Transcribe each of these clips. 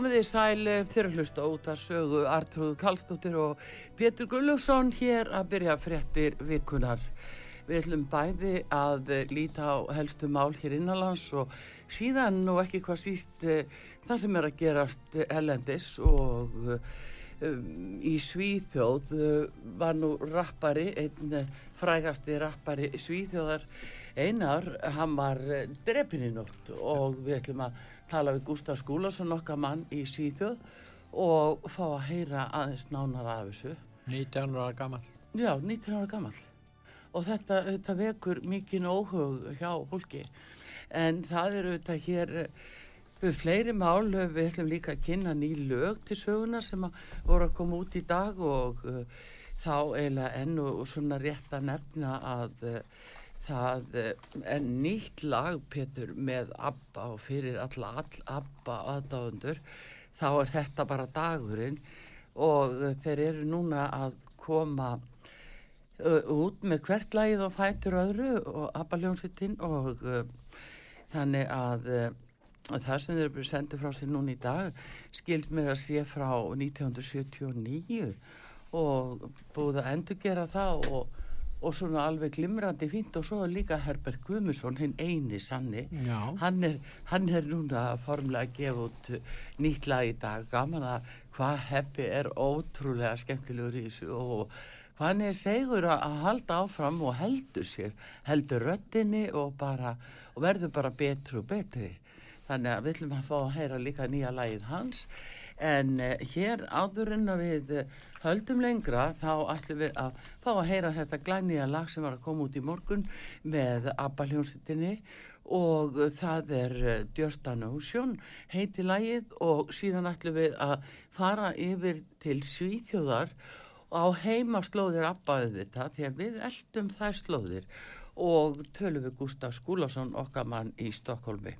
Komið þið sæl þeirra hlusta út að sögu Artrúð Kallstóttir og Pétur Gullugson hér að byrja fréttir vikunar. Við ætlum bæði að líta á helstu mál hér innanlands og síðan og ekki hvað síst eh, það sem er að gerast ellendis og í Svíþjóð var nú rappari, einn frægasti rappari Svíþjóðar einar, hann var drefin í nótt og við ætlum að tala við Gustaf Skúlason okkar mann í Svíþjóð og fá að heyra aðeins nánar af þessu. 19 ára gammal Já, 19 ára gammal og þetta, þetta vekur mikinn óhug hjá fólki. En það eru þetta hér við fleiri mál, við ætlum líka að kynna ný lög til söguna sem voru að koma út í dag og uh, þá eiginlega enn og svona rétt að nefna að uh, það er nýtt lag Petur með ABBA og fyrir alla all ABBA aðdáðundur þá er þetta bara dagurinn. Og þeir eru núna að koma uh, út með hvert lagið og fætur öðru og ABBA ljónsittinn og uh, þannig að uh, það sem þeir eru sendið frá sér núna í dag skild mér að sé frá 1979 og búið að endur gera það og og svona alveg glimrandi fínt. Og svo líka Herbert Guðmusson, hinn eini sanni. Hann er, hann er núna formlega að gefa út nýtt lag í dag, gaman að hvað heppi er ótrúlega skemmtilegur í þessu og hann er segur að halda áfram og heldur sér heldur röttinni og bara og verður bara betri og betri. Þannig að við viljum að fá að heyra líka nýja lagið hans en uh, hér áðurinn að við uh, höldum lengra þá ætlum við að fá að heyra þetta glænýja lag sem var að koma út í morgun með Abba hljónsettinni og það er Just an Ocean heiti lagið og síðan ætlum við að fara yfir til Svíþjóðar. Á heima slóðir Abbaðu þetta því að við eldum þær slóðir og tölum við Gustaf Skúlason okkar mann í Stokkólmi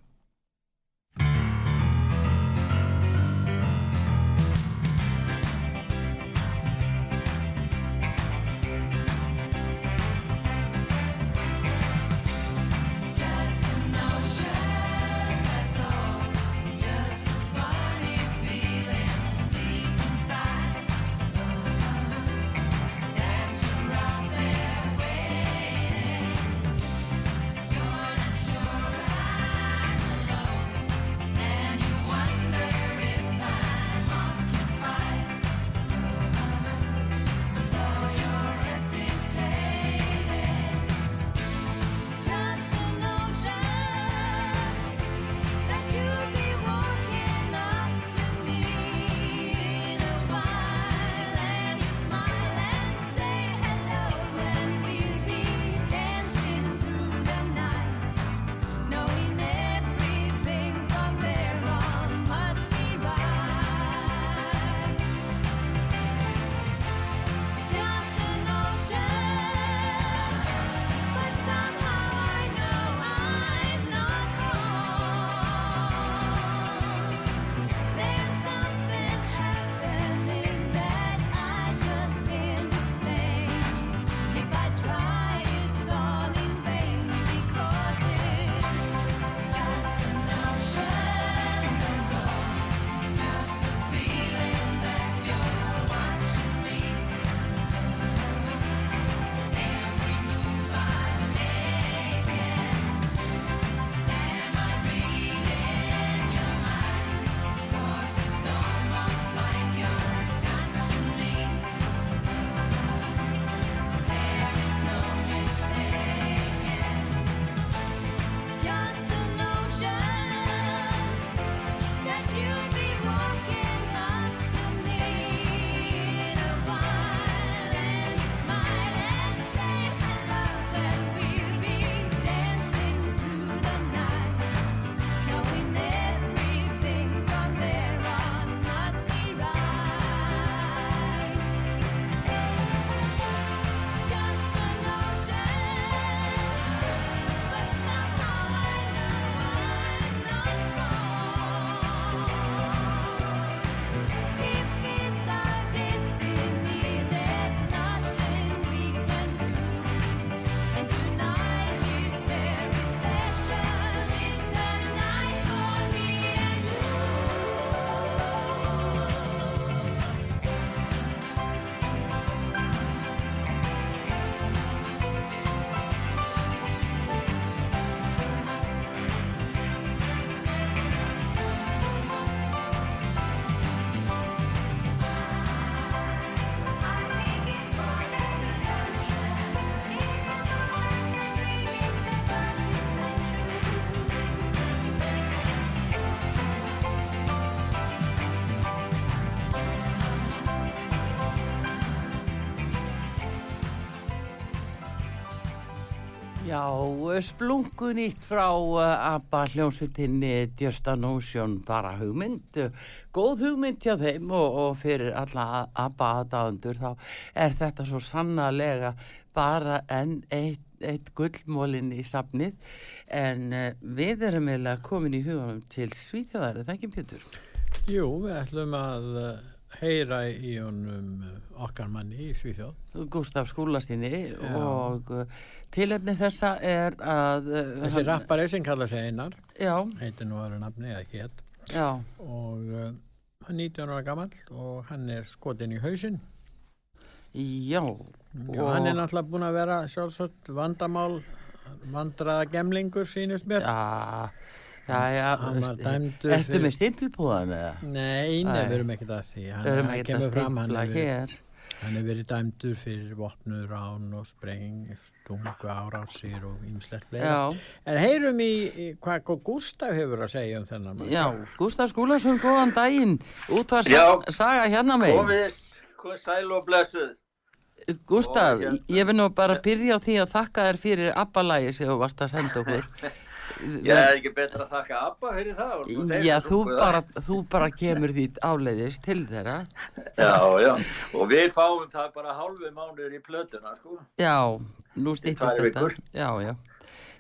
Já, splungun ítt frá uh, ABBA hljómsveitinni Justin Ocean, bara hugmynd, góð hugmynd hjá þeim og, og fyrir alla ABBA aðdáðundur þá er þetta svo sannarlega bara enn eitt, eitt gullmólinn í safnið en uh, við erum eiginlega komin í huganum til Svíþjóðar, er það ekki Pétur? Jú, við ætlum að uh, heyra í honum okkar manni í Svíþjóð. Gustaf Skúlasinni og tilefni þessa er að... Uh, Þessi rappari sem kallar sig Einar, Já, heitir nú aðra nafni eða hétt, já, og uh, hann er 19 ára gammal og hann er skotin í hausinn. já. Já, hann er náttúrulega búin að vera sjálfsagt vandamál, vandraða gemlingur sínust mér. Já, já, já. Fyrir- með stimpilpúðan eða? Nei, Æ. við erum ekkert að því. Hann, ekki kemur fram, hann er hér. Hann er verið dæmdur fyrir vopnuð rán og spreng, stungu árásir og ýmslegt fleira. Já, En heyrum í, í hvað Gustaf hefur að segja um þennan mann. já, Gustaf Skúlason, góðan daginn. Útvar Já. saga hérna megin. Komið, komið sæl og blessuð. Gustaf, Og hérna- ég vil nú bara byrja á því að þakka þér fyrir abbalægi sem þú varst að senda okkur. Ég er ekki betra að þakka Abba fyrir það. Já, þú bara, þú bara kemur því áleiðis til þeirra. Já, já. Og við fáum það bara hálfu mánuður í plötuna, sko. Já, nú stýttist þetta. Já, já.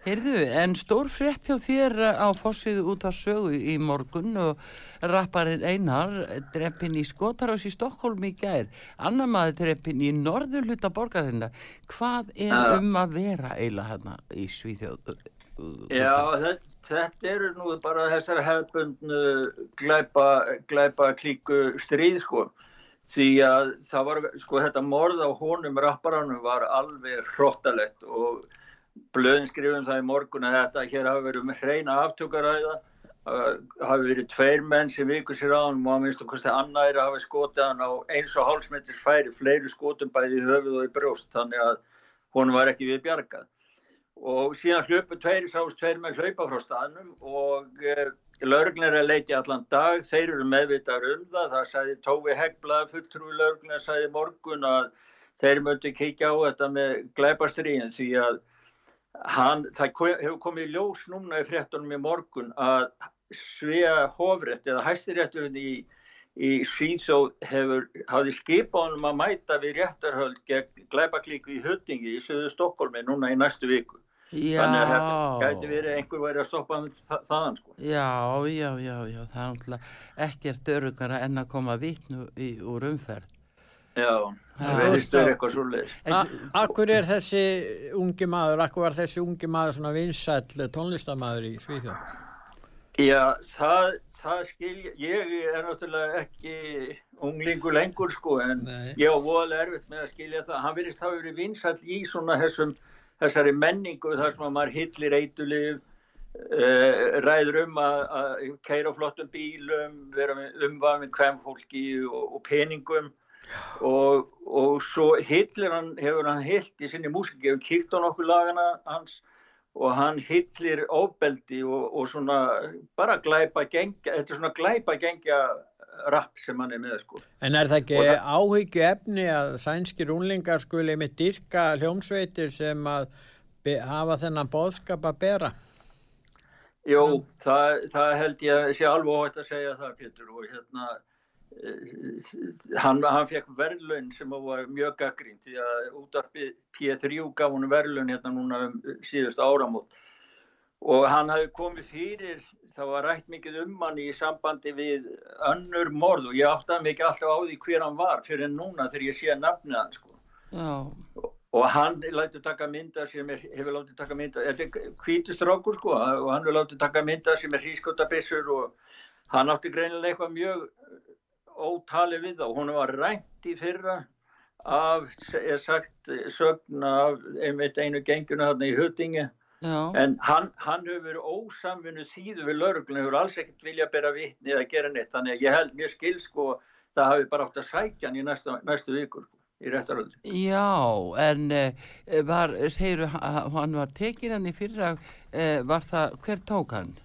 Heyrðu, en stór frétt hjá þér á fossiðu út af sögu í morgun og rapparinn Einar dreppin í Skotarás í Stokkólm í gær. Annar maður dreppin í norður hluta borgarinnar. Hvað er um að vera eiginlega hérna í Svíþjóð? Já, þetta, þetta eru nú bara þessar hefbundnu glæpa, glæpa klíku stríð, sko. Því að það var, sko, þetta morð á honum rapparanum var alveg hróttalegt og blöðin skrifum það í morgun að þetta hér hafi verið með hreina aftökaræða hafi verið tveir menn sem vikur sér á hann og að minnst okkur annæri hafi skotið hann á eins og hálsmetris færi fleiri skotum bæði í höfuð og í brjóst þannig að hún var ekki við bjargað og síðan hljöpu tveir sást tveir menn hlaupa frá staðnum og uh, lögreglun er að leiti allan dag þeir eru meðvitaður um það það sagði Tófi Hegblað fulltrúi sagði í morgun að þeir möttu kíkja á þetta með glæpastriðin því að hann, það ko- hefur komið ljós núna í fréttunum í morgun að Svea Hofrétt eða hæstirétturinn í, í Svíþjóð hefur, hafði skipað honum að mæta við réttarhöld gegn glæpaklíku í Huttingi í söðu Stokkólmi núna í næstu viku. Já, Þannig að þetta gæti verið einhver væri að stoppa þaðan sko. já, já, já, já, það er náttúrulega ekkert örugara en að koma vitnu í, úr umferð. Já, það verið stöður eitthvað svoleiðis. En- Akkur er þessi ungi maður, akkur var þessi ungi maður svona vinsæll tónlistamæður í Svíþjóð? Já, það, það skil, ég er náttúrulega ekki unglingur lengur sko en Nei. ég á voðalega erfitt með að skilja það. Hann virðist hafa verið vinsall í svona þessum, þessari menningu þar sem að maður hillir eitulif, uh, ræður um að, að keira flottum bílum, vera með umvafin kvemmfólki og, og peningum. Og, og svo hillir hann, hefur hann hilt í sinni músiki, hefur kýrt á nokkuð lagana hans og hann hillir ofbeldi og, og svona bara glæpa gengja, þetta er svona glæpa gengja rapp sem hann er með sko. En er það ekki það- áhyggju efni að sænskir unlingar skuli með dyrka hljómsveitir sem að hafa þennan bóðskap að bera? Jó, það, það held ég að sé alveg óhætt að segja það Pétur og hérna eh, hann, hann fekk verðlaun sem var mjög gaggrínt því að útarpið P3 gaf hún verðlaun hérna núna um síðust áramót og hann hafi komið fyrir það var rætt mikið um hann í sambandi við önnur morð og ég áttaði mikið alltaf á því hver hann var fyrir núna þegar ég sé nafnið hann sko. Já, og hann lætur taka mynda sem er, hefur látið taka mynda þetta er hvítustrákur sko og hann hefur látið taka mynda sem er hrískotabissur og hann átti greinilega eitthvað mjög ótali við og hún var rænt í fyrra af, er sagt sögn af einmitt einu genguna þarna í Huttingi já, en hann, hann hefur verið ósamvinnu síðu við lauruglun hefur alls ekkert vilja bera vitni eða gera neitt. Þannig að ég held mér skil sko það hafi bara átt að sækja hann í næstu, næstu vikur sko, í réttaröldu já, en uh, var, segir hann var tekin hann í fyrra, uh, var það, hver tók hann?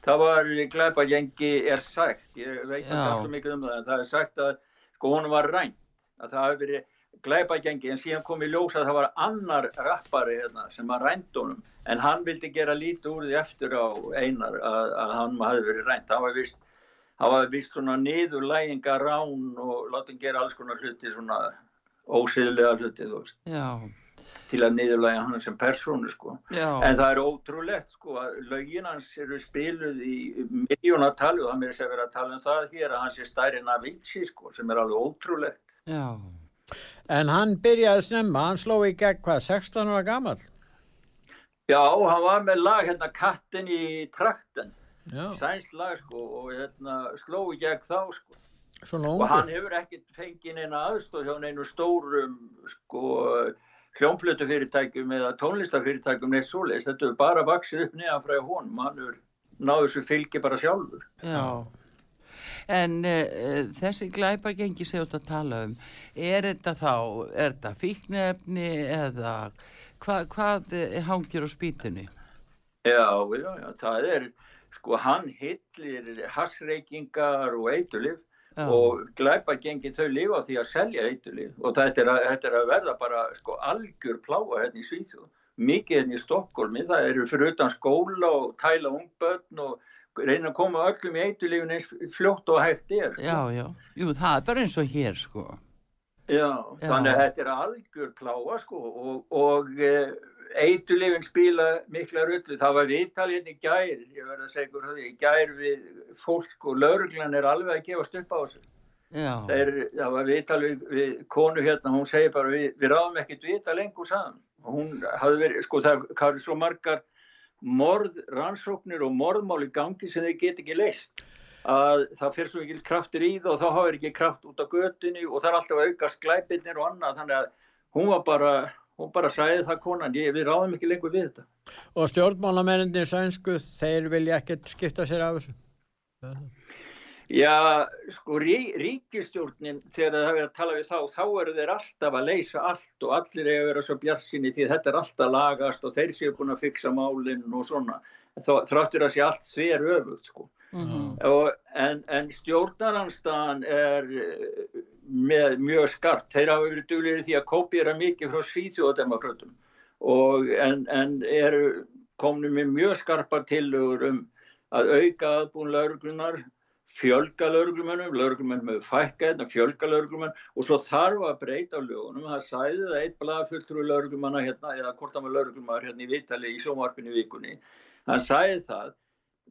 Það var glæpagengi er sagt, ég veit ekki alltaf mikið um það, en það er sagt að sko hún var rænt, að það hafi verið, glæpagengi en síðan kom í ljós að það var annar rappari hérna, sem var rændunum en hann vildi gera lítið úr því eftir á einar að, að hann hafi verið rænd hann var vist, hann var vist svona niður læginga rán og láta hann gera alls konar hluti svona ósýðlega hluti þú veist Já, til að niðurlæga hann sem persónu sko. já, En það er ótrúlegt sko að lögin hans eru spiluð í miljónatali og það mér sé vera að tala um það hér að hans er stærri en Avicii sko sem er alveg ótrúlegt. já. En hann byrjaði snemma, hann sló í gegn hvað, 16 ára gammal? Já, hann var með lag hérna Kattin í trakten, Já, sænst lag sko og hérna sló í gegn þá sko. svona Og hann ungur. hefur ekkert fengið neina aðstóð hjá neinu stórum sko hljómplötufyrirtækjum eða tónlistafyrirtækjum neitt svoleiðis. Þetta er bara vaksið upp neðan frá honum, hann hefur náðu þessu fylgi bara sjálfur. Já, en uh, þessi glæpagengi ert að tala um, er þetta þá, er þetta fíknefni eða hva, hvað eh, hangir á spýtunni? Já, já, já, það er, sko, hann hillir hassreikingar og eitulif Já, og glæpagengi þau lifa því að selja eitulif og þetta er, að, þetta er að verða bara, sko, algjör pláa hérna í Svíþjóð. Mikið hérna í Stokkólmi, það eru fyrir utan skóla og tæla ungbönn og reyna að koma öllum í eitulifin eins fljótt og hægt er. sko. já, já, jú, það er bara eins og hér, sko. Já, Já. þannig að þetta er algjör pláa sko og, og e, eitulifin spila mikla rullu. Það var viðtal hérna í gær, ég verði að segja það, í gær við fólk og lauruglan er alveg að gefast upp á þessu. Já, Það, er, var viðtal við, við konu hérna, hún segir bara við, við ráðum ekkert vita lengur saman. Hún hafði verið, sko það eru svo margar morð, rannsóknir og morðmál í gangi sem þeir get ekki leist að það fyrir svo ekki kraftur í það og þá hafa ekki kraft út á götunni og það er alltaf að aukast glæpinnir og annað þannig að hún var bara, hún bara sæði það konan, ég, við ráðum ekki lengur við þetta. Og stjórnmálamenninni sænsku, þeir vilja ekkert skipta sér af þessu. Já, sko, rí, ríkistjórnin, þegar það er að tala við þá, þá eru þeir alltaf að leysa allt og allir eiga að vera svo bjartsinni því þetta er alltaf lagast og þeir séu búin að fixa málinn og svona. Þó- Þráttur að sé allt sver öfugt, sko. mhm, Og, en, en stjórnaranstaðan er eh, með mjög skarpt. Þeir hafa verið duglir því að kópjera mikið frá Svíþjóðdemokratum og en, en eru komnum með mjög skarpa tillögur um að auka aðbúin lauruglunar, fjölga lauruglumennum, lauruglumennum hefur fækkað hérna, fjölga lauruglumenn og svo þarf að breyta lögunum. Það sæði það eitt blaðfulltrúi lauruglumanna hérna eða hvort það var lauruglumannar hérna í Vitali í sjómarfinu vikunni. Hann sæði það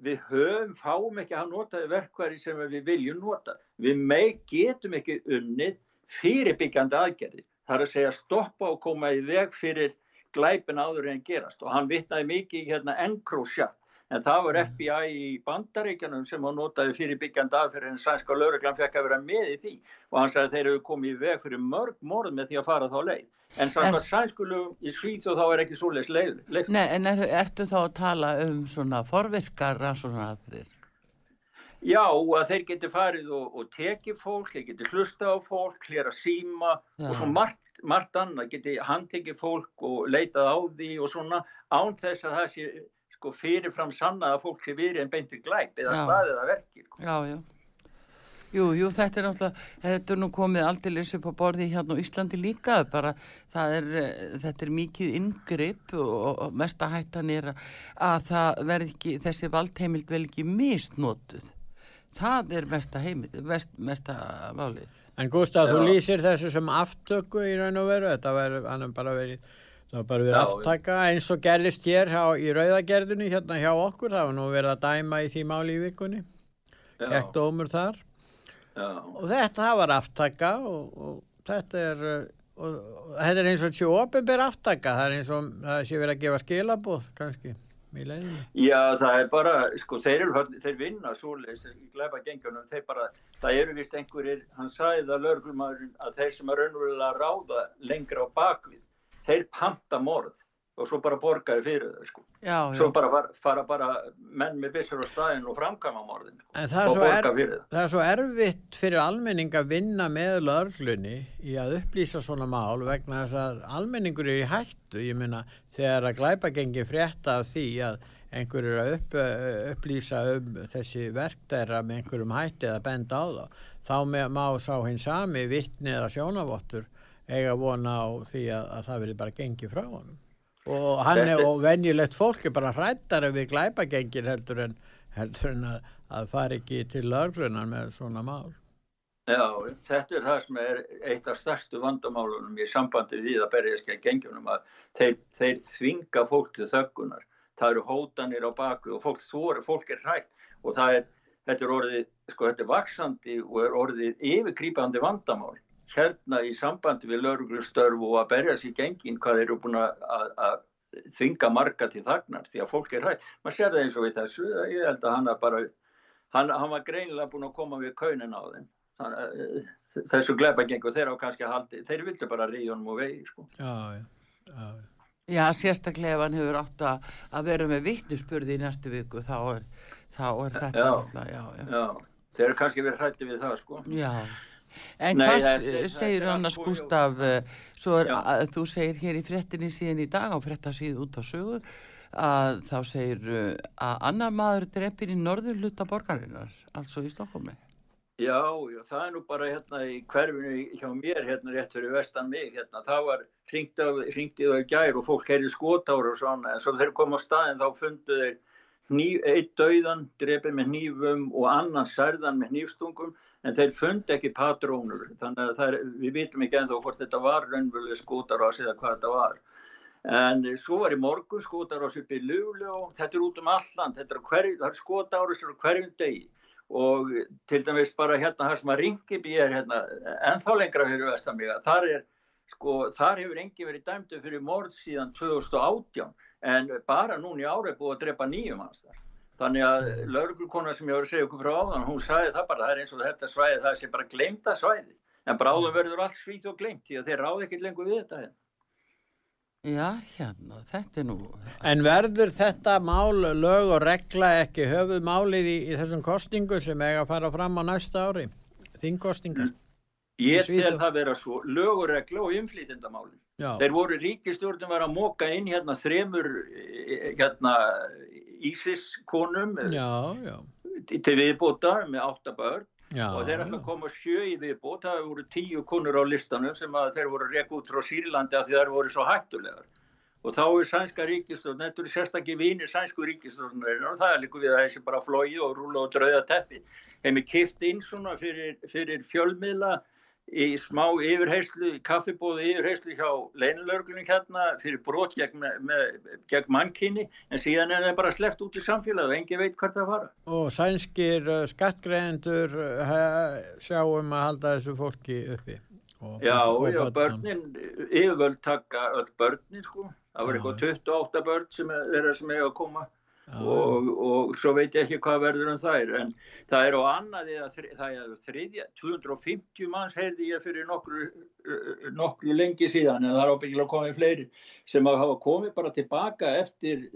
við höfum, fáum ekki að nota verkværi sem við viljum nota. Við meik getum ekki unnið fyrirbyggjandi aðgerðir. Það er að segja stoppa og koma í veg fyrir glæpin áður en gerast og hann vitnaði mikið hérna Encrochat en það var FBI í bandaríkjanum sem hann notaði fyrirbyggjandi aðferð en sænska lauruglan fekk að vera með í því og hann sagði að þeir eru komið í veg fyrir mörg morð með því að fara þá leið. En sænska sænsku lög í Svíð og þá er ekki svoleiðis leið. leið. Nei, en er, ertu þá að tala um svona forvirkar rannsóknarafrið? Já, að þeir geti farið og, og tekið fólk, þeir geti hlusta á fólk, hlera síma Já. og svo margt, margt annað, geti handtekið fólk og leitað á því og svona án þess að það sé sko fyrirfram sannað að fólk sé verið en beinti glæp eða staðið að verki. Sko. Já, já. Jú, jú, þetta er náttúrulega, þetta er nú komið aldeilis upp á borði hérna á Íslandi líka, bara það er, eh, þetta er mikið yngripp og, og mesta hættan er að, að það verði ekki, þessi valdheimild vel ekki misnotuð. Það er mesta heimild, mest, mesta válið. En Gustaf, þú lýsir þessu sem aftöku í raun og veru, þetta er bara verið, það var bara verið aftaka eins og gerðist hér hjá, í rauðagerðinu hérna hjá okkur, það var nú verið að dæma í því máli í vikunni, gekk dómur þar. Já, og þetta var aftaka og, og þetta er, uh, og, og, þetta er eins og sé ofinber aftaka, það er eins og það sé verið að gefa skilabóð kannski í leiðinu. já, það er bara, sko, þeir, eru, þeir vinna gengjunum, þeir bara, það eru vist einhverjir, hann sagði það lögreglumæðurinn að þeir sem er raunverulega að ráða lengra á bakvið, þeir panta morð og svo bara borgaði fyrir þau, sko. Já, já. Svo bara fara, fara bara menn með byssur á staðin og framkama morðin sko, En það er, og svo borga er, fyrir það. það er svo erfitt fyrir almenning að vinna með löglunni í að upplýsa svona mál vegna þess að almenningur er í hættu, ég meina þegar að glæpagengi frétta af því að einhver er að upp, upplýsa um þessi verktæra með einhverjum hætti eða benda á þá, þá með, má sá hinn sami vittni eða sjónavottur eiga vona á því að, að það verði bara gengið frá honum og hann er, og venjulegt fólk er bara hrættar ef við glæpa gengir heldur en, heldur en að, að fara ekki til lögrunar með svona mál Já, þetta er það sem er eitt af stærstu vandamálunum í sambandi við að að gengjunum að þeir, þeir þvinga fólk til þöggunar. Það eru hótanir á baku og fólk, þor, fólk er hrætt og það er, þetta er orðið, sko þetta er vaksandi og er orðið yfirgrýpandi vandamál. Hérna í sambandi við lauruglusstörf og að berjast í gengin hvað þeir eru búin að, að þvinga marga til þagnar því að fólk er hrætt. Man sér það eins og við þessu, ég held að hann, bara, hann, hann var greinilega búin að koma við kaunin á þeim Eh, þessu glepagengu þeir á kannski haldi þeir vildu bara ríðunum og vegi sko. já, já, já. já, sérstaklega ef hann hefur átt að vera með vittnespurði í næstu viku þá er, þá er þetta alltaf já, já, þeir eru kannski verið hrætti við það sko já En Nei, hvað það, segir annars Gustaf, svo er að þú segir hér í frettinni síðan í dag á frettasíðu út á sögu að þá segir eh, að annar maður drefir í norður luta borgarinnar, altså í Stokkómi. Já, já, það er nú bara hérna í hverfinu hjá mér hérna rétt fyrir vestan mig hérna, það var hringtið og gær og fólk heyrði skotáru og svona en svo þeir koma á staðin þá fundu þeir eitt dauðan, drefið með hnífum og annan særðan með hnífstungum en þeir fundi ekki patrónur þannig að er, við vitum ekki ennþá hvort þetta var raunveruleg skotarás eða hvað þetta var. En svo var í morgun skotarás upp í og þetta er út um alland, þetta er, hver, er skotárus á hverjum degi. Og til dæmis bara hérna sem að Ringiby er hérna ennþá lengra fyrir vestamíga þar er sko þar hefur engi verið dæmdu fyrir morð síðan 2018 en bara núni er búið að drepa nýjum hans þar þannig að lauruglukona sem ég var að segja okkur frá áðan hún sagði það bara það er eins og þetta svæði það sé bara glemta svæði en bráðum verður allt svít og glemt því að þeir ráð ekki lengur við þetta hérna Já, hérna, þetta er nú... En verður þetta mál, lög og regla ekki höfuð málið í, í þessum kostingu sem eiga að fara fram á næsta ári? Þingkostingar? Ég tel það vera svo, lög og regla og inflýtindamálin. Þeir voru ríkistjórnum var að móka inn hérna þremur hérna Ísis konum já, já. til viðbóta með áttabörn Já, og þeir ætla að koma sjö í viðbót. Það voru tíu konur á listanum sem að þeir voru rekk út frá Sýrlandi af því þær voru svo hættulegar. Og þá er sænska ríkistofn þetta eru sérstaklega vinir sænsku ríkistofn og það er líka við að þessi bara flói og rúla og drauða teppi. Hefði kipt inn svona fyrir, fyrir fjölmiðla í smá yfirheyslu, kaffibóðu yfirheyslu hjá leinilörglunum hérna fyrir brot gegn, gegn mannkynni en síðan er það bara sleppt út í samfélag og engi veit hvert það fara. Og sænskir uh, skattgreðendur uh, sjáum að halda þessu fólki uppi. Og, já, og já, börnin, yfirvöld taka öll börnin sko, það var eitthvað 28 börn sem er, er að koma og, og svo veit ég ekki hvað verður um þær en það er á annaði að það er þriðja, 250 manns heyrði ég fyrir nokkru, nokkru lengi síðan en það er ábyggilega komið fleiri sem hafa komið bara tilbaka eftir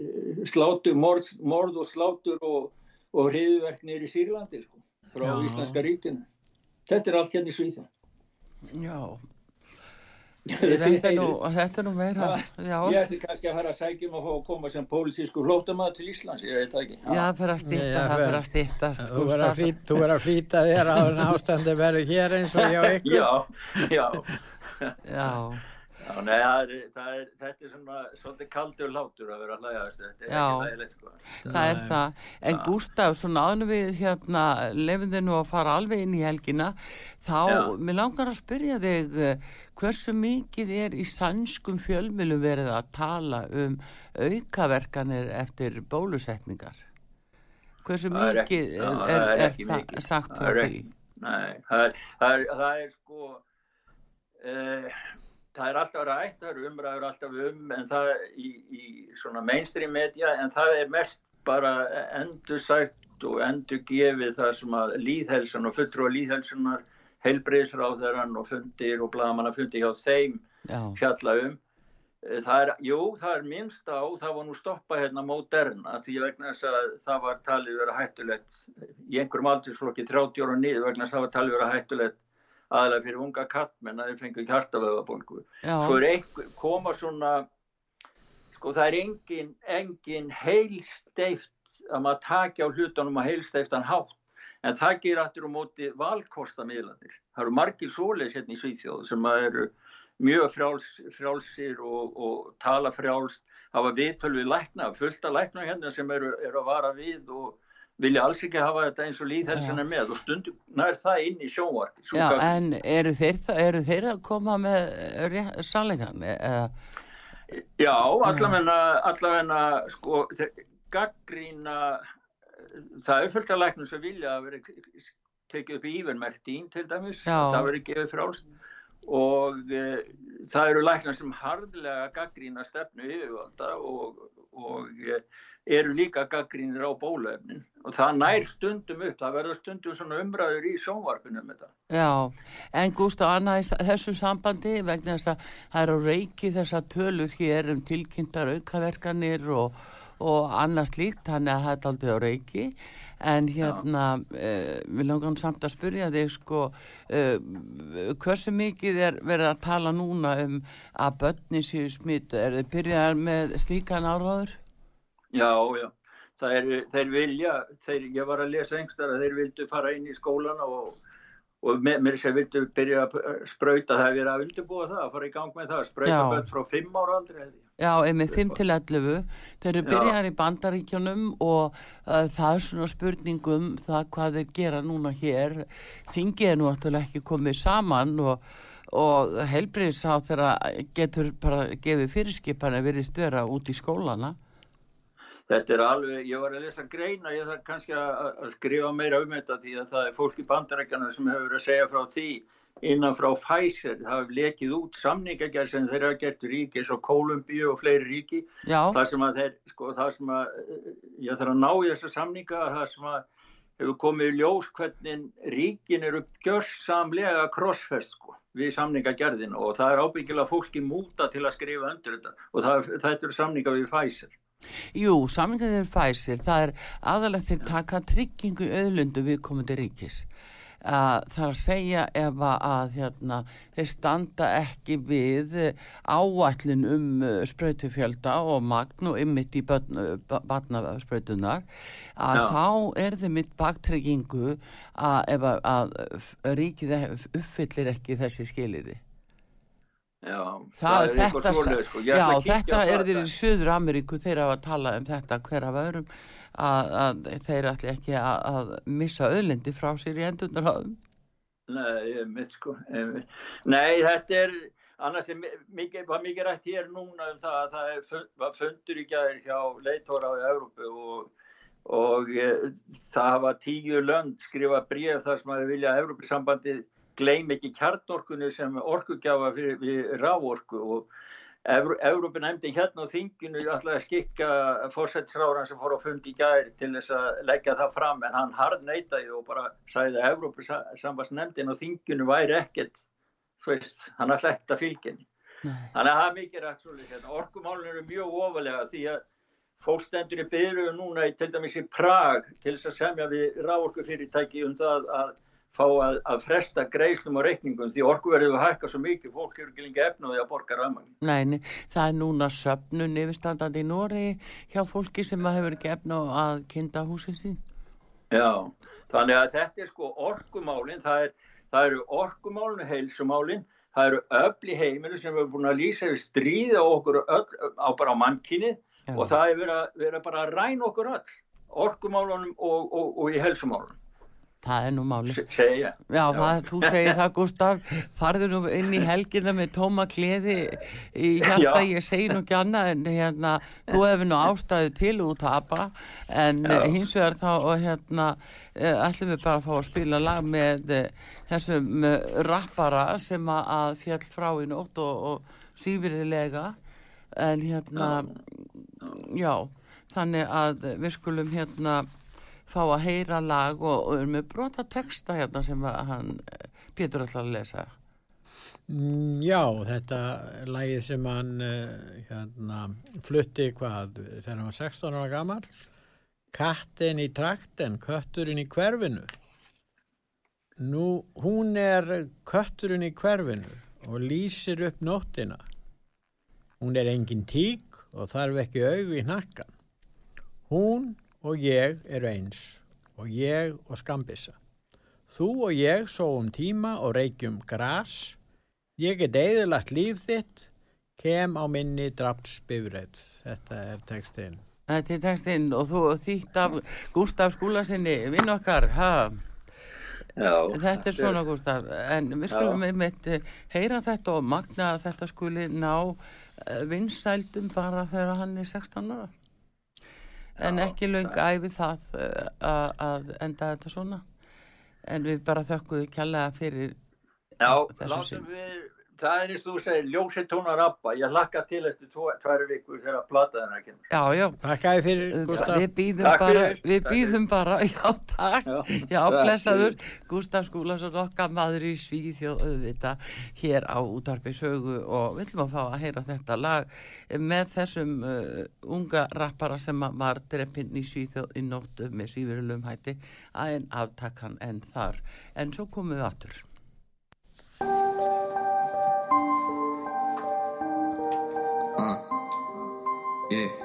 slátur, morð, morð og slátur og, og hriðverknir í Sýrlandi sko, frá Já. Íslandska ríkinu. Þetta er allt hérna í Svíþjóð. Já Þetta er nú, þetta er nú meira já. Ég ætti kannski að fara að sækjum að fá að koma sem pólitísku flótamaður til Íslands ég veit ekki. Já, það fyrir að stýta, það fyrir að stýtast Þú verður að flýta þér á ástandi verður hér eins og ég og ykkur. Já, já. Já. Já, nei, það er, það er, þetta er svona svolítið kaldur látur að vera hlægast, þetta er ekki lægilegt sko. það er það, en Gustaf, svona aðnum við hérna, lefum þið nú að fara alveg inn í helgina, þá, mér langar að spyrja þig, hversu mikið er í sannskum fjölmjölu verið að tala um aukaverkanir eftir bólusetningar? Hversu mikið er, er, er það sagt frá því? Nei, það er, það er sko... Uh, það er alltaf rætt, það eru umræður alltaf um en það í, í svona mainstream media en það er mest bara endur sagt og endur gefið það sem að líðhelsan og fulltrú að líðhelsunar heilbreyðsráðarann og fundir og blagamanna fundir hjá þeim Já. fjalla um. Eh, það er, jú, það er minnst á það var nú stoppa hérna moderna því vegna þess að það var talið vera hættulegt í einhverjum aldursflokki 30 ára nýðu vegna þess að það var talið vera hættulegt aðalega fyrir unga kattmenn að þeir fengu hjartavöðabólgu svo er einhver, koma svona sko það er engin, engin heilsteift að maður takja á hlutunum að heilsteiftan hátt en það ger aftur á móti valkostamiðlanir það eru margir svoleis hérna í Svíþjóð sem eru mjög frjáls, frjálsir og, og tala frjálst, hafa viðtöl við lækna, fullt af lækna hérna sem eru, eru að vara við og vilja alls ekki hafa þetta eins og líðhelsina með og stundum nær það inn í sjónvarp. Já, en eru þeir, eru þeir að koma með sannleikan? Já, allavegna, allavegna, sko, gaggrína, það er fullt af læknum sem vilja að vera tekið upp í ívermertín til dæmis, Já. það verður gefið frálst og e, það eru læknar sem hardilega gaggrína stefnu yfirvalda og, og e, eru líka gaggrínir á bólöfnin og það nær stundum upp, það verður stundum svona umræður í sónvarpunum þetta. Já, en Gustaf Anna þessu sambandi vegna þess að það eru reiki þessa tölur hér um tilkynntar aukaverkanir og, og annars líkt, þannig að það er aldrei á reiki. En hérna uh, við langarum samt að spyrja þig sko uh, hversu mikið er verið að tala núna um að börni séu smitt er þið byrjað með slíkan áráður? Já, já. Er, þeir vilja, þeir, ég var að lesa engstar að þeir vildu fara inn í skólan og og mér sé vildu byrja að spröyta það er að undirbúa það, að fara í gang með það spröyta börn frá 5 ára aldrei Já, einmitt 5 til 11 þeir eru byrjar í bandaríkjunum og uh, það er svona spurningum það hvað þeir gera núna hér. Þingið er nú alltaf ekki komið saman og, og helbriðs á þeirra getur bara gefið fyrirskipan að verið störa út í skólana. Þetta er alveg, ég var að lesa greina, ég þarf kannski að, að skrifa meira um þetta því að það er fólk í bandarækjana sem hefur að segja frá því innan frá Pfizer, það hefur lekið út samningagerð sem þeir hafa gert ríki eins og Kolumbíu og fleiri ríki. Það sem að þeir, sko, það sem að ég þarf að ná í þessa samninga það sem að hefur komið í ljós hvernig ríkin eru gjörsamlega crossfest sko við samningagerðinu og það er ábyggilega fólki múta til að skrifa undir þetta. Og það, þetta eru samninga við Pfizer. Jú, samlingarnir fæsir, það er aðalegt til taka tryggingu auðlundu við komandi ríkis. Uh, það að segja ef að hérna, þeir standa ekki við áætlin um uh, sprautufjölda og magn og ymmit í barnasprautunar að Já. þá er þeim mitt baktryggingu að að, að ríkið uppfyllir ekki þessi skiliði. Já, það, það er þetta, svoleið, sko. já, þetta er þeir í Suður Ameríku þeir hafa að tala um þetta hver af öðrum að, að þeir ætli ekki að, að missa öðlindi frá sér í endunarháðum Nei, sko. Nei, þetta er annars er mikið, mikið rætt hér núna um það að það er fund, var fundur í gæðir hjá leitóra á Európu og, og e, það var tíu lönd skrifa bref þar sem að vilja Európusambandið gleym ekki kjartorkunu sem orkugjafa fyrir rávorku og Európa nefndi hérna á þinginu alltaf að skikka fórsætsráran sem fór á fund í gæri til þess að leggja það fram en hann hard neytaði og bara sæði að Európa samvarsnefndin á þinginu væri ekkert veist, hann alltaf ekkert að fylgjeni þannig að það er mikið rætt svolítið hérna. orkumálun eru mjög ofalega því að fólkstendur í byrju núna til dæmis í Prag til þess að semja við rávorku fyrirtæki um það að fá að, að fresta greiðslum og reikningum því orkuverðið hækkar svo mikið, fólk eru ekki lengi efnaði að borga raman. Nei, það er núna söpnun yfirstandandi í Nóri hjá fólki sem hefur ekki efnaði að kynnta húsins sín. Já, þannig að þetta er sko orkumálinn, það, er, það eru orkumálinn, heilsumálinn, það eru öll í heiminu sem hefur búin að lýsa við stríða okkur öll, á bara mannkinni og það er verið að, verið að bara ræna okkur öll, orkumálunum og, og, og í heilsumálunum. Það er nú máli. Segja. Já, Já. Það, þú segir það Gustaf, farðu nú inn í helgina með tóma kleði í hjarta, Já. ég segi nú ekki annað en hérna, þú hefur nú ástæðu til út að apa, en Já. hins vegar þá, og hérna, eh, ætlum við bara að fá að spila lag með eh, þessum eh, rappara sem að fjall frá í nótt og, og sífriðilega, en hérna, Já, þannig að við skulum hérna, fá að heyra lag og, og er með brota texta hérna sem hann Pétur alltaf að lesa. Mm, Já, þetta lagið sem hann eh, hérna, flutti hvað þegar hann var 16 ára gammal Kattin í trakten Kötturinn í hverfinu. Nú, hún er kötturinn í hverfinu og lýsir upp nóttina. Hún er engin tík og þarf ekki auð í nakkan hún og ég eru eins og ég og skambissa. Þú og ég sóum tíma og reykjum gras, Ég get eðilagt líf þitt, kem á minni draftsbifræð. Þetta er textinn. Þetta er textinn og þú þýtt af Gustaf Skúlasinni, vinn okkar, ha? Já, Þetta er svona Gustaf, en við skulum einmitt eh, heyra þetta og magna að þetta skuli ná eh, vinsældum bara þegar hann er 16 ára. En ekki löng æfi það eh, að enda þetta svona. En við bara þökkum kjærlega fyrir Já, látum við, það er eins og þú segir, ljósið tónar rappa. Ég hlakka til eftir tvo, tvær vikur þegar að plata þennan kemur. Já, já, Takkaði fyrir, Gustaf. við býðum Takk bara, fyrir, við takk býðum bara, já takk, Já, já takk blessaður, fyrir. Gustaf Skúlason okkar maður í Svíþjóð auðvitað hér á útarpi sögu og við ætlum að fá að heyra þetta lag með þessum uh, unga rappara sem að var dreppinn í Svíþjóð í nóttu með svífurlum hætti að en aftakkan en þar, en svo komum við aftur. Uh, yeah.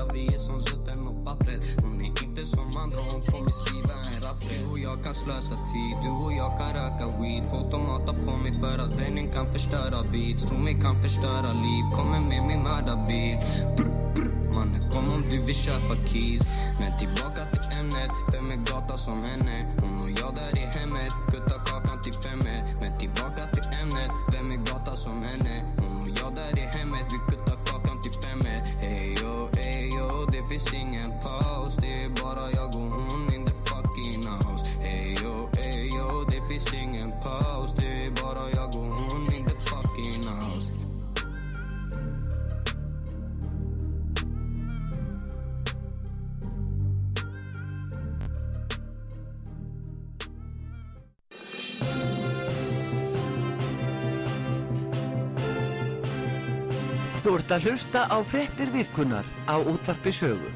Andra vi är som zutten och pappret Hon är inte som andra, hon får mig skriva en rap Du och jag kan slösa tid, du och jag kan röka weed Folk de hatar på mig för att Benin kan förstöra beats Tro mig kan förstöra liv, kommer med min mördarbil Mannen kom om du vill köpa keys Men tillbaka till ämnet, vem är gata som henne? Hon och jag där i hemmet, kutta kakan till femme. Men tillbaka till ämnet, vem är gata som henne? Hon och jag där i hemmet, vi finns ingen paus. Det är bara jag och hon in the fucking house. Ey yo, ey yo, det finns ingen paus. Ert að hlusta á frettir virkunar á útvarpi sögu.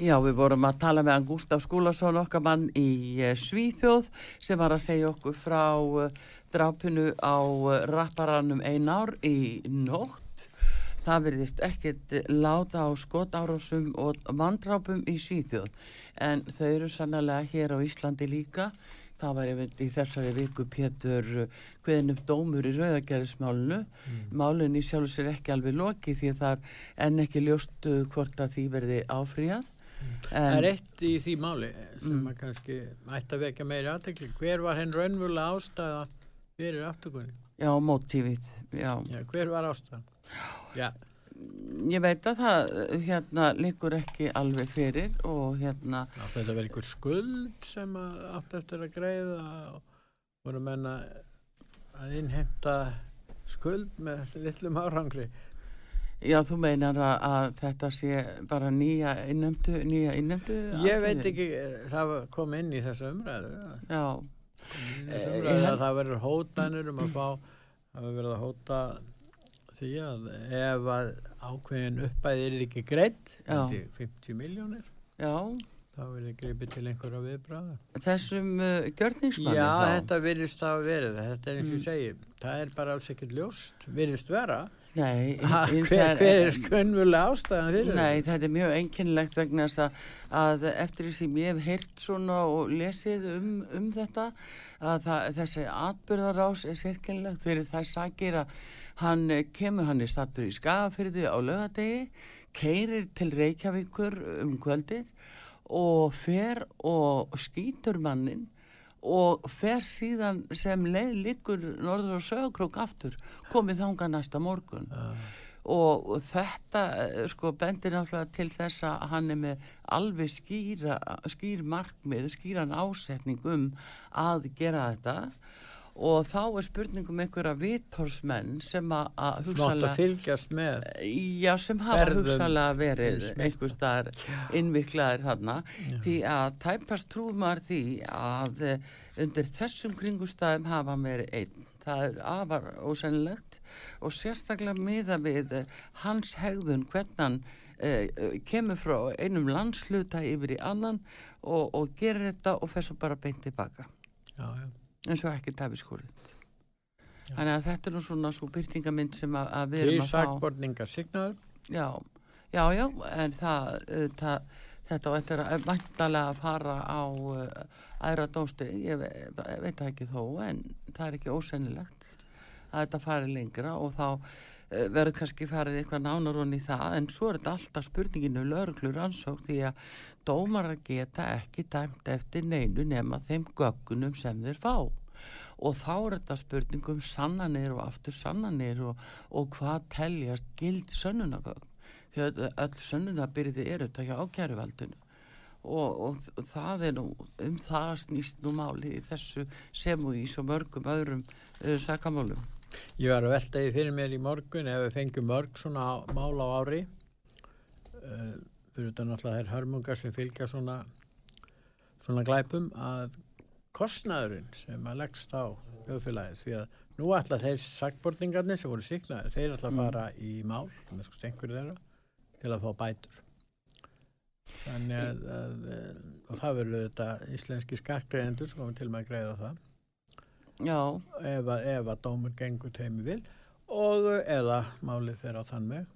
Já, við vorum að tala með hann Gustaf Skúlason, okkar mann í eh, Svíþjóð, sem var að segja okkur frá uh, drápinu á uh, rapparanum Einar í nótt. Það verðist ekkert láta á skotárásum og vandrápum í Svíþjóð, en þau eru sannlega hér á Íslandi líka. Það var einmitt í þessari viku Pétur hveðin upp dómur í rauðagerðismálunu. Málun í sjálf sér ekki alveg loki því að það er enn ekki ljóst uh, hvort að því verði áfríðað. Það er eitt í því máli sem Mm. að kannski ætti að vekja meiri aðtekli. Hver var henn raunvöla ástæða fyrir aftökunni? Já, mótífið, já. Já, hver var ástæða? Já, Ég veit að það hérna líkur ekki alveg fyrir og hérna, þetta vera einhver skuld sem átti eftir að greiða og voru menna að innheimta skuld með litlum árangri. já þú meinar að, að þetta sé bara nýja innömdu, nýja innömdu. Ég veit ekki, það kom inn í þessa umræðu. Já, í ég umræðu að það verður hótanir um að fá, það verður að hóta því að ef að ákveðin uppæði er ekki greitt, Já. 50 miljónir, Já, þá er þið greipið til einhverja viðbráða. þessum uh, gjörningsmanni Já, þá. þetta virðist að verið, þetta er eins og Mm. segi, það er bara alls ekkert ljóst, virðist vera. Nei, Ha, hver, hver er skönvulega ástæðan fyrir Nei, þetta er mjög einkennilegt vegna þess að, að eftir því sem ég hef heyrt svona og lesið um, um þetta að það, þessi atbyrðarás er sérkennilegt fyrir þær sakir að hann eh, kemur hann í stattur í skafafyrði á lögadegi, keirir til Reykjavíkur um kvöldið og fer og skýtur mannin og fer síðan sem leið liggur norður og sögukrók aftur komið þanga næsta morgun. Og, og þetta eh, sko bendir náttúrulega til þess að hann er með alveg skýra, skýr markmið, skýran ásetning um að gera þetta og þá er spurningum einhverja vithorsmenn sem að, hugsalega fylgjast með. Já, sem hafa hugsalega verið einhver staðar innviklaðir þarna því að tæpast trúð maður því að eh, undir þessum kringustæðum hafa verið einn. Það er afar ósennilegt og sérstaklega miða við eh, hans hegðun hvernig hann eh, eh, kemur frá einum landsluta yfir í annan og, og gerir þetta og fer svo bara beint tilbaka Já, já. Eins og ekki tafiskorið. Þannig að þetta er nú svona svo byrtingamind sem að, að við Því erum að fá. sakborningar signaður. Já, já, já, en það, það þetta á eftir að væntalega að fara á uh, aðra ég, ve ég veit það ekki þó, en það er ekki ósennilegt að þetta fari lengra og þá uh, verður kannski farið eitthvað nánar honni í það, en svo er þetta alltaf spurninginu lögreglur ansók því að dómarar geta ekki dæmt eftir neinu nema þeim göggunum sem þeir fá. Og þá er þetta spurningum sannanir og aftur sannanir og, og hvað teljast gild sönnunagögn því að öll sönnunabyrði eru þetta hjá ákjæruvaldinu og, og það er nú um það snýst nú máli í þessu sem og í svo mörgum öðrum uh, sakamálum Ég var að velta því fyrir mér í morgun ef við fengjum mörg svona mál á ári. Uh, fyrir þetta náttúrulega þær hörmungar sem fylgja svona svona glæpum að kostnaðurinn sem að leggst á þjóðfélagið því að nú ætla þeir sagbortingarnir sem voru síknaðir, þeir ætla að Mm. fara í mál, þeirra til að fá bætur. Þannig að, að eh, og það verður þetta íslenski skattgreðendur sem komum til með að greiða það ef að, ef að dómur gengur teimi vil og eða málið fer á þann með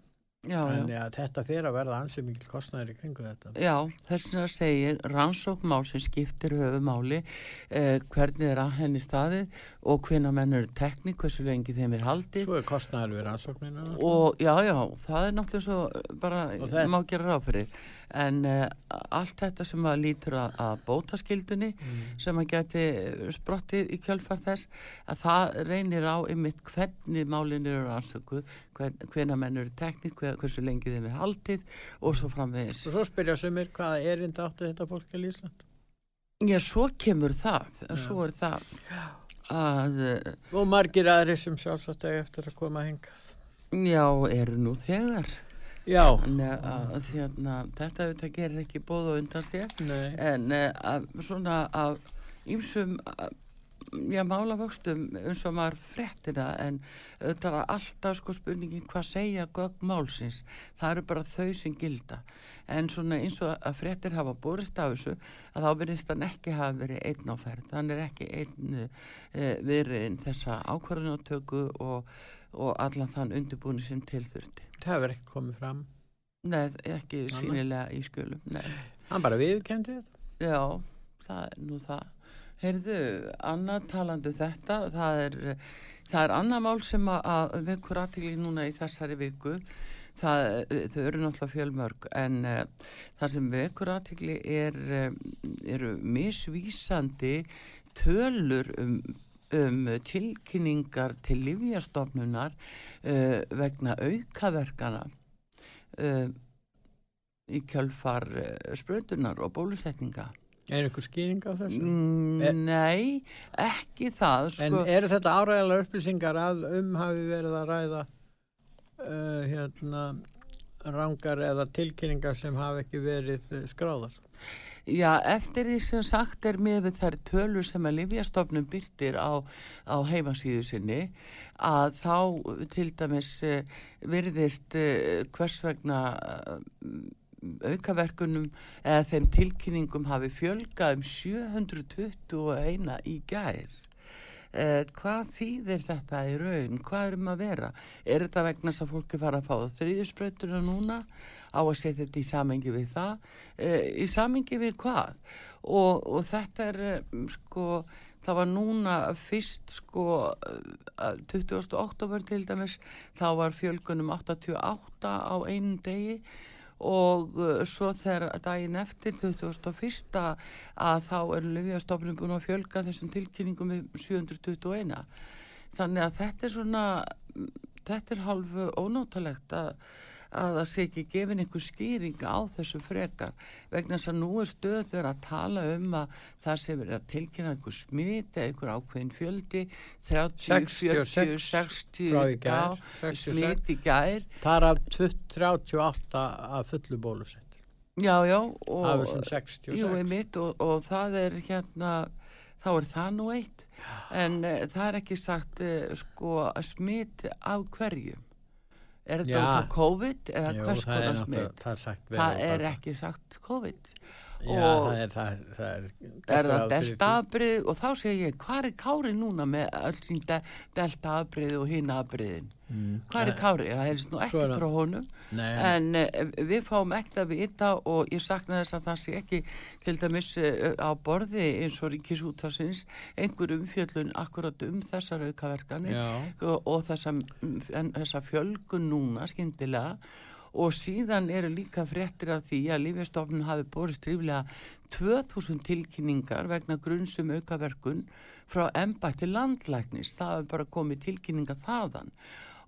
þannig að þetta fer að verða ansið mikil kostnæður í kringu þetta. Já, þess segi ég rannsókn sem skiptir höfu máli eh, hvernig er að henni staðið og hvenna menn eru tekník, hversu lengi þeim er haldið. Svo er kostnæður við rannsóknina. Og já, já, það er náttúrulega svo bara, Og þetta- má gera ráð fyrir en uh, allt þetta sem að lítur að, að bótaskildunni Mm. sem að geti sprottið í kjölfar þess að það reynir á ymitt hvernig málin eru anstöku hvern, hvenna menn eru tekník hver, hversu lengi þeim er haldið og svo framvegis og svo spyrja sumir hvaða erind áttu þetta fólk í Ísland Já, svo kemur það, Já. svo er það að, eh, og margir aðri sem sjálfsagt eftir að koma að henga já, eru nú þegar. Já, Þannig að hérna, þetta auðvitað gerir ekki bóð og undan sér, nei en uh, að, svona af ýmsum, uh, já, málavöxtum eins og maður fréttir það, en auðvitað er alltaf sko spurningin hvað segja gögn málsins, það eru bara þau sem gilda. En svona eins og að fréttir hafa borist af þessu, að þá verðist hann ekki hafa verið einn á ferð. Hann er ekki einn uh, verið þessa ákvarðanatöku og, og allan þann undirbúni sem tilþurfti. það verður ekki komið fram Nei, ekki Annað? sínilega í skjölum, nei. hann bara viðkendi þetta Já, það er nú það. Heyrðu, annað talandi um þetta, það er, það er annað mál sem að, vekur aðtíli núna í þessari viku. Það, þau eru náttúrulega fjölmörg en uh, það sem vekur aðtíli er, um, eru misvísandi tölur um, um tilkynningar til livjastofnunar uh, vegna aukaverkana uh, í kjölfar uh, sprötunar og bólusetninga. er einhver skýring á þessu Mm, Nei, ekki það en sko. eru þetta áræðalega upplýsingar að um hafi verið að ræða uh, hérna rangar eða tilkynningar sem hafi ekki verið eh, skráðar Já, eftir því sem sagt er með þær tölur sem að Livjastofnun byrtir á, á heimasíðu sinni að þá til dæmis uh, virðist uh, hvers vegna uh, aukaverkunum eða þeim tilkynningum hafi fjölgað um 721 í gær. Eh, hvað þýðir þetta í raun? Hvað erum að vera? Er þetta vegna þess að fólki fara að fá þriðjusbreytuna núna á að setja þetta í samengi við það? Eh, í samengi við hvað? Og, og þetta er eh, sko, það var núna fyrst sko eh, 20. oktober til dæmis, þá var fjölgunum 88 á einum degi og svo þegar daginn eftir 2001 að þá er Livjastofnum búin að fjölga þessum tilkynningum við 721 þannig að þetta er svona þetta er halvu ónótalegt að að það sé ekki gefin einhver skýring á þessu frekar vegna þess að nú er stöð verið að tala um að það sé verið að tilkynna einhver smit eða einhver ákveðin fjöldi 30, 40, 60 frá í gær, já, 66. smit í gær Það er af 38 að fullu bólusett. já já og, þessum 66. jú, einmitt, og, og það er hérna þá er það nú eitt en uh, það er ekki sagt uh, sko smit af hverju er þetta út af COVID eða hvers það er konar náttúrulega- smit? Það það á er ekki sagt COVID. Já, og- það er, það það er, er það ráð fyrir delta því. afbrið og þá segir ég hvað er Kári núna með öll sín de delta afbrið og hinn afbriðin Mm, hvað er Kári, það heyrst nú er ekkert frá honum. Nei, en uh, við fáum ekkert að vita og ég sakna þess að það sé ekki til dæmis uh, á borði eins og ríkisútarsins einhver umfjöllun akkurat um þessar aukaverkanir já, og, og þessa, en, þessa fjölgun núna skyndilega. Og síðan eru líka fréttir af því að Lífjastofnun hafi borist ríflega 2000 tilkynningar vegna grunnsum aukaverkun frá embætti landlæknis. Það hefur bara komið tilkynninga þaðan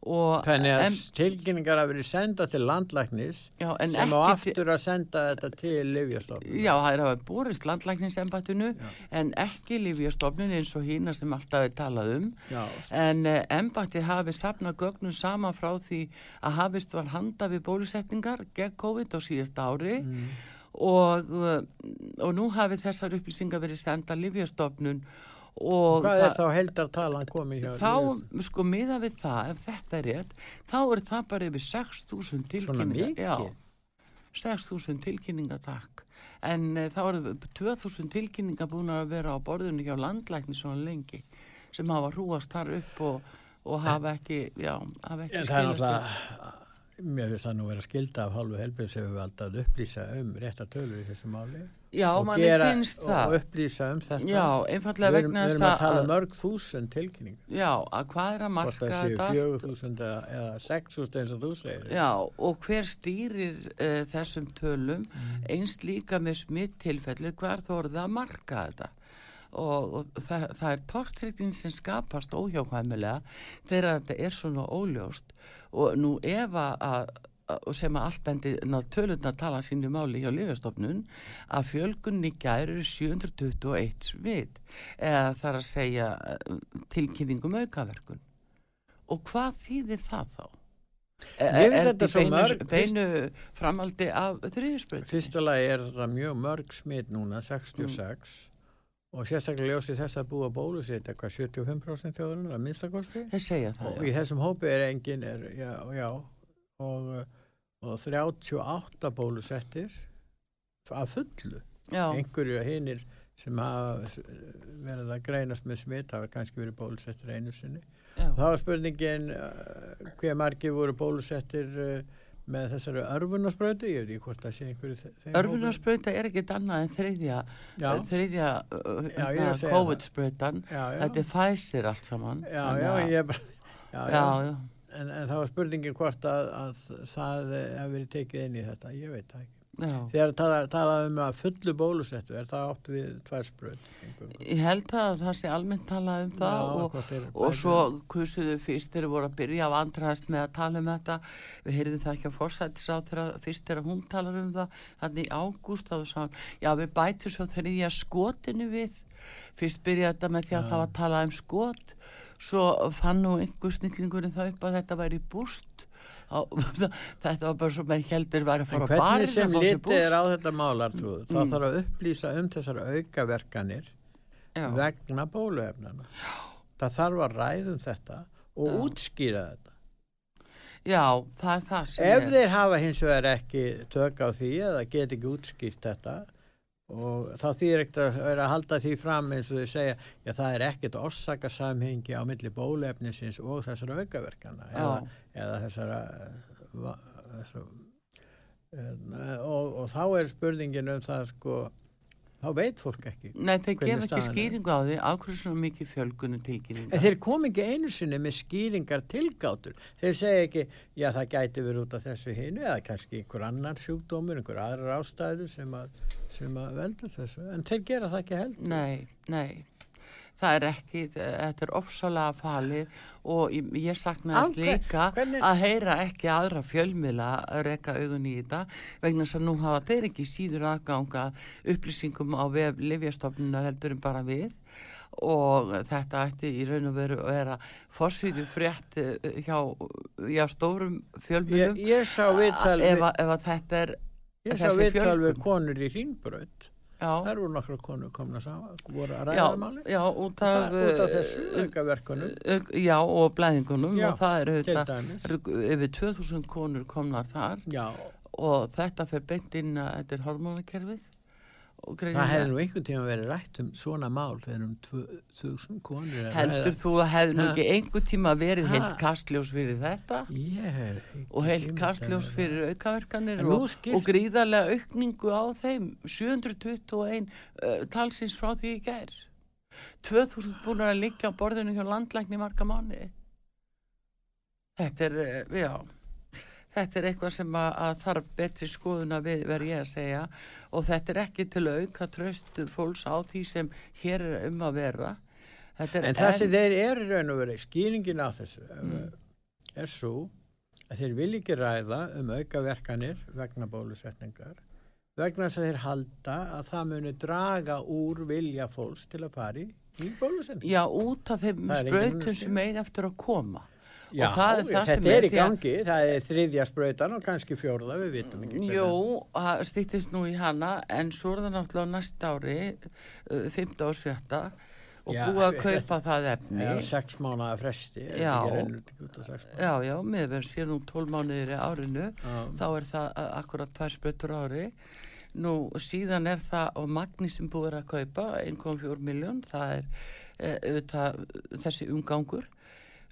og þannig að em- tilkynningar hafa verið senda til landlæknis já, en sem á aftur að senda þetta til Livjastofnun. Já, það er að hafa borist landlækningsembættinu en ekki Lífjastofnun eins og hína sem alltaf er talað um Já, en uh, embættið hafi safnað gögnum sama frá því að hafist var handa við bólusetningar gegn COVID á síðasta ári Mm. og, uh, og nú hafi þessar upplýsingar verið senda Lífjastofnun og Hvað er það- þá heldartalan komin hjá þá sko miða við það ef þetta er rétt þá er það bara yfir 6.000 tilkynningar mikið? já, 6.000 tilkynningar takk en uh, þá eru 2.000 tilkynningar búin að vera á borðinu hjá landlækni svona lengi sem hafa hrúast þar upp og, og hafa ekki já, hafa ekki En það er skilað sér. náttúrulega, mér finnst það nú vera skilda af hálfu helbriðsefuvald að upplýsa um rétta tölur í þessu máli. já, og manni finnst og það upplýsa um þetta. já, við einfallega vegna við þess erum að tala um að mörg þúsund tilkynningar. já, að hvað er að Hvort marka það séu þetta allt? fjögur þúsund eða, eða sex þúsund eins og þú segir. Já, og hver stýrir uh, þessum tölum Mm. einst líka með smittilfelli hver þorði að marka þetta og, og það, það er tortryggin sem skapast óhjákvæmilega þegar þetta er svona óljóst. Og nú ef að sem að allt bendi tölurna tala sínu máli hjá Lífjastofnun að fjölgunni gær eru 721 smit eða það er að segja eh, tilkynningum aukaverkun. Og hvað þýðir það þá? Finnst Er þetta beinu, mörg- beinu framaldi af þriðisbröð Fyrsta lagi er þetta mjög mörg smitt núna, 66 og sérstaklega ljósið þess að búa bólusitt eitthvað 75% þjóðunar að minnstakosti og í þessum hópi er engin er, já, já, og, og 38 bólusettir að fullu. Já, einhverju hinnir sem hafa verið að greinast með smitt hafa kannski verið bólusettir einu sinni. Þá er spurningin uh, hver margir voru bólusettir uh, með þessari örfunarsprötu ég veit ekki hvort það sé einhverju örfunarspröta er ekkit annað en þriðja Já. þriðja uh, já, já, þetta er fæsir allt saman já, Þannig já, ég bara já, já. En, en þá er spurningin hvort að, að það hefur verið tekið inn í þetta, ég veit það ekki. Já. Þegar talað tala um að fullu bólusettu, er það átt við tvær spröð? ég held að það sé almennt talað um það og, og svo kusuðu fyrst þegar voru að byrja að vandræðast með að tala um þetta við heyrðum það ekki að forsættis á þegar fyrst þegar hún talar um það þannig í ágúst þá sá hann já við bætum svo þriðja skotinu við fyrst byrjaði þetta með því að Já. það var að tala um skot svo fann nú einhver snillingurinn það upp að þetta væri búst Á, þetta var bara svo menn heldur var að fara á hvernig barinn sem að litið er á þetta málartrúð, þá Mm. þarf að upplýsa um þessar aukaverkanir Já. vegna bóluefnana. Það þarf að ræðum þetta og Já. útskýra þetta. Já, það er það sem Ef er. þeir hafa hins vegar ekki tök á því eða get ekki útskýrt þetta og þá þýr ekkert að vera að halda því fram eins og þau segja já það er ekkert orsakasamhengi á milli bóluefnisins og þessara aukaverkana eða, eða þessara eh, va- þessara, eh, og, og þá er spurningin um það sko þá veit fólk ekki Nei, þeir gefa ekki skýringu á því hverju svona mikið fjölgunum En tilkynninga. þeir kom ekki einu sinni með skýringar tilgátur. Þeir segja ekki, já það gæti verið út af þessu hinu eða kannski einhver annar sjúkdómur, einhver aðrar ástæðu sem að, sem að veldur þessu. En þeir gera það ekki heldur. Nei, nei. Það er ekki, þetta er ofsalega falið og ég, ég saknaðist hver- líka hvernig- að heyra ekki aðra fjölmiðla að reka augun í þetta vegna að nú hafa þeir ekki síður aðganga upplýsingum á vef livjastofnunar heldur en bara við og þetta ætti í raun og veru að vera forsvíðu frétt eh, hjá, hjá stórum Ég, fjölmiðlum ég sá viðtal við, ef að þetta er ég sá viðtal við konur í Ringbraut. Það voru nokkra konur komna saman, voru að ræða máli. já, út Það, af út af eh, þessu aukaverkunum, Auk- Já, og blæðingunum Já, og það eru yfir 2000 konur komnar þar. Já, og þetta fer beint inn að þetta er hormónakerfið. og það hefði nú einhvern tíma verið rætt um svona mál þegar um 2000 konur heldur þú að hefði nú ekki einhver tíma verið heilt Ha? kastljós fyrir þetta? Ég ekki og heilt kastljós fyrir aukaverkanir og, og gríðarlega aukningu á þeim. 721 uh, talsins frá því í gær. 2000 búin að liggja á borðinu hjá landlækni marga mánu þetta er uh, já þetta er eitthvað sem að, að þarf betri skoðuna við verð ég að segja og þetta er ekki til auka tröstu fólks á því sem hér er um að vera er En það sem þeir eru raun og verið, skýringin á þessu Mm. er svo að þeir vil ekki ræða um aukaverkanir vegna bólusetningar vegna þess að þeir halda að það muni draga úr vilja fólks til að fari í bólusetningu. já út af þeim önnur sem eiga eftir að koma Já, það er það sem þetta er í gangi, það er þriðja sprautan og kannski fjórða, við vitum ekki. Jú, það stýttist nú í hana en svo er það náttúrulega á næsta ári uh, 15 og 7 og Já, búið að kaupa það efni Já, sex mánuða fresti, er Já. já, já, meðverð sér nú 12 mánuðir í árinu Já. þá er það uh, akkurat tvær spötur á ári nú síðan er það og magni sem búið að kaupa 1,4 miljón það er uh, auðvitað, þessi umgangur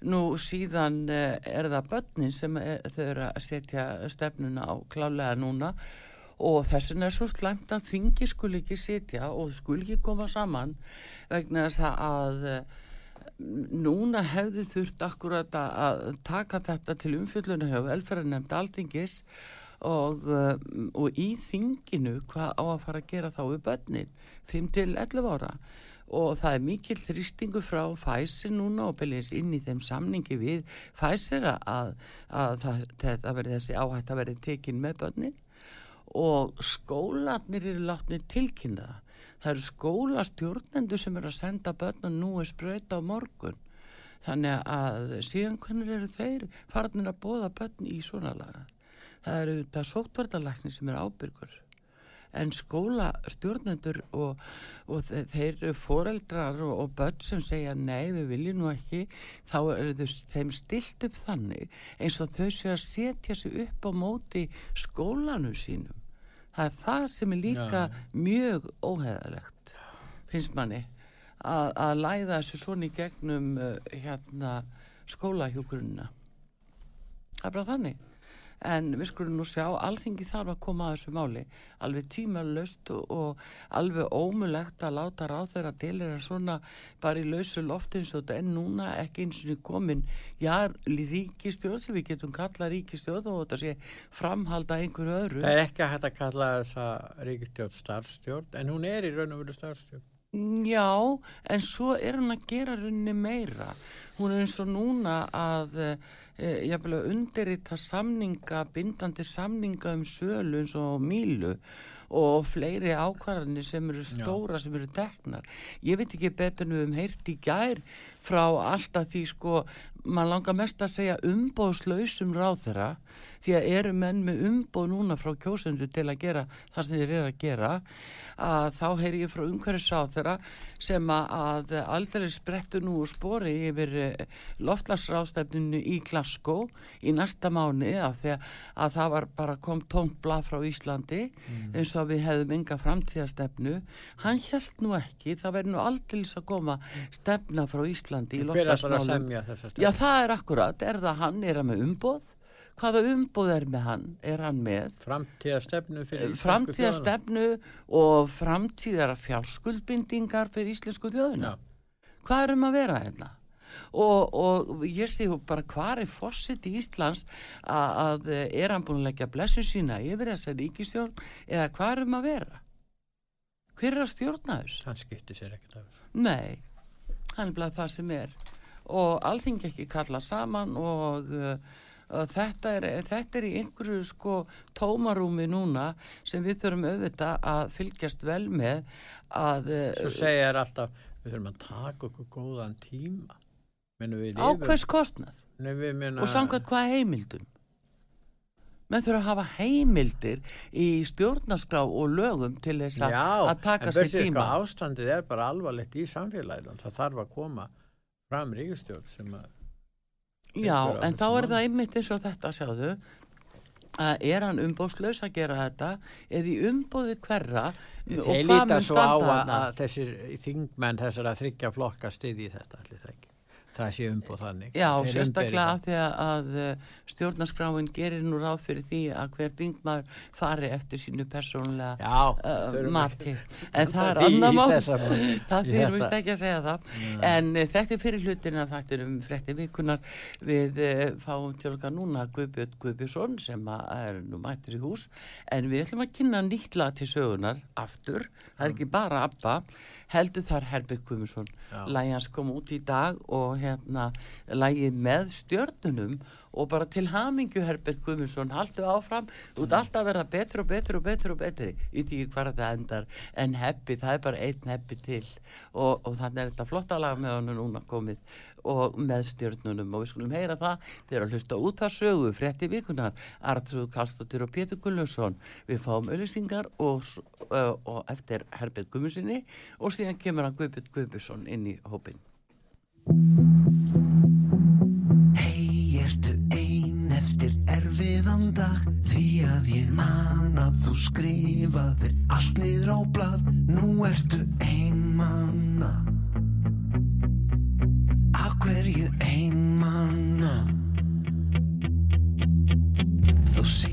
nú síðan uh, er það börnin sem er, þau eru að setja stefnuna á klálega núna og þess vegna er svo slæmt að þingi skul ekki sitja og skul ekki koma saman vegna þess að eh, núna hefði þurft akkurat að taka þetta til umfjölluna hjá velferðarnemnd alþingis og, og í þinginu hvað á að fara að gera þá við börnin? 5 til 11 ára og það er mikil þrýstingu frá Pfizer núna og byrjins inn í þeim samningi við Pfizer að, að það, þetta verið þessi áhætt að verið tekin með börnin og skólarnir eru látnir tilkynna það. Eru skólastjórnendur sem eru að senda börn og nú er sprauta á morgun. Þannig að síðan hvernig eru þeir farinir að bóða börn í svona laga. Það eru þetta sóttvartalækni sem er ábyrgur. En skólastjórnendur og, og þe- þeir eru foreldrar og, og börn sem segja nei við viljum nú ekki þá eru þau þeim stilt upp þannig eins og þau séu að setja sig upp á móti skólanu sínum. Það er það sem er líka mjög óheðalegt, finnst manni, að, að læða þessu svona í gegnum uh, hérna skólahjúkuruna. Það er bara þannig. En við skulum nú sjá, alþingi þarf að koma að þessu máli, alveg tímalöst og, og alveg ómulegt að láta ráð þeirra til er að svona bara í lausu lofti eins og þetta en núna ekki eins og komin, já, ríkistjórn sem við getum kallað ríkistjórn og þetta sé framhalda einhverju öðru. Það er ekki hægt að kalla þessa ríkistjórn starfstjórn, en hún er í raun og veru starfstjórn. Já, en svo er hún að gera runni meira. Hún er eins og núna að e, jafnvel að undirrita samninga, bindandi samninga um sölu eins og mílu og fleiri ákvarðanir sem eru stóra sem eru teknar. Ég veit ekki betur en við um heyrt í gær frá alltaf því sko mann langar mest að segja umbóðslausum ráðherra því að eru menn með umbóð núna frá kjósendu til að gera það sem þeir eru að gera að þá heyri ég frá umhverfisáþera sem að, aldrei sprettu nú úr spori yfir loftlagsrástefninu í Glasgow í næsta mánu af því að, að það var bara kom tómt blað frá Íslandi eins og við hefðum enga framtíðastefnu hann held nú ekki, það verður nú aldrei að koma stefna frá Íslandi í Hver er að Já, stefnu? það er akkurat, er það hann, er hann með umboð? Hvaða umboð er með hann? Er hann með Framtíðastefnu fyrir íslensku framtíðar þjóðina? stefnu og framtíðar fjárskuldbindingar fyrir íslensku þjóðuna? Já. Hvað er um að vera hérna? Og, og ég sé bara hvað er fósitt í Íslands að, að er hann búin að leggja blessu sína yfir þessa ríkistjórn eða hvað er um að vera? Hver er að stjórna þessu? Hann skipti sér ekkert af þessu. Nei, hann er bara það sem er og alþingi ekki kalla saman og, uh, og þetta, er, þetta er í einhverju sko tómarúmi núna sem við þurfum auðvitað að fylgjast vel með að Svo uh, segja þér alltaf, við þurfum að taka okkur góðan tíma. Ákveðs kostnað Nei, við meina, og samkvæmt hvað heimildum menn þurfa að hafa heimildir í stjórnarskrá og lögum til þess að Já, taka en sér veistu tíma hvað, ástandið er bara alvarlegt í samfélaginu. Það þarf að koma fram ríkustjórn sem að Já, en þá er það einmitt eins og þetta sjáðu að er hann umbóðslaus að gera þetta? Eða í umbóði hverra og Þeir hvað líta mun svo á standa að, að þessir þingmenn þessar að þryggja flokka styðji þetta allir það. Það sé umbúð þannig. Já, sérstaklega af því að, að eh, stjórnarskráin gerir nú ráð fyrir því að hver dingmaður fari eftir sínu persónulega það. Já, uh, mati. En það er annar mál. Það fyrir vist ekki að segja það. En uh, þetta er fyrir hlutina þetta er um frétti vikunar við uh, fáum til okkar núna Guðbjörn Guðbjörnsson sem er nú mættur í hús. En við ætlum að kynna nýtt lag til sögunar aftur, það er ekki bara ABBA heldur þar Já. lagi hans kom út í dag og hérna lagið með stjörnunum og bara til hamingju Herbert Guðmundsson haldu áfram, þú ert alltaf að verða betur og betur og betur og betri. Í því hvað þetta endar en heppi, það er bara einn heppi til. Og, og þannig er þetta flotta lag með hann núna komið og með stjörnunum. Og við skulum heyra það þegar að hlusta út að sögu frétti vikunar, Artrúð Kallstóttir og Pétur Gullarsson við fáum auðlýsingar og, uh, og eftir Herbert Guðmundssoni og síðan kemur hann Guðbjörn Guðbjörnsson inn í hópin Hei, ertu ein eftir erfiðan dag? Því að ég man að þú skrifaðir allt niður á blað. Nú ertu einmanna Af hverju einmanna Þú sýndir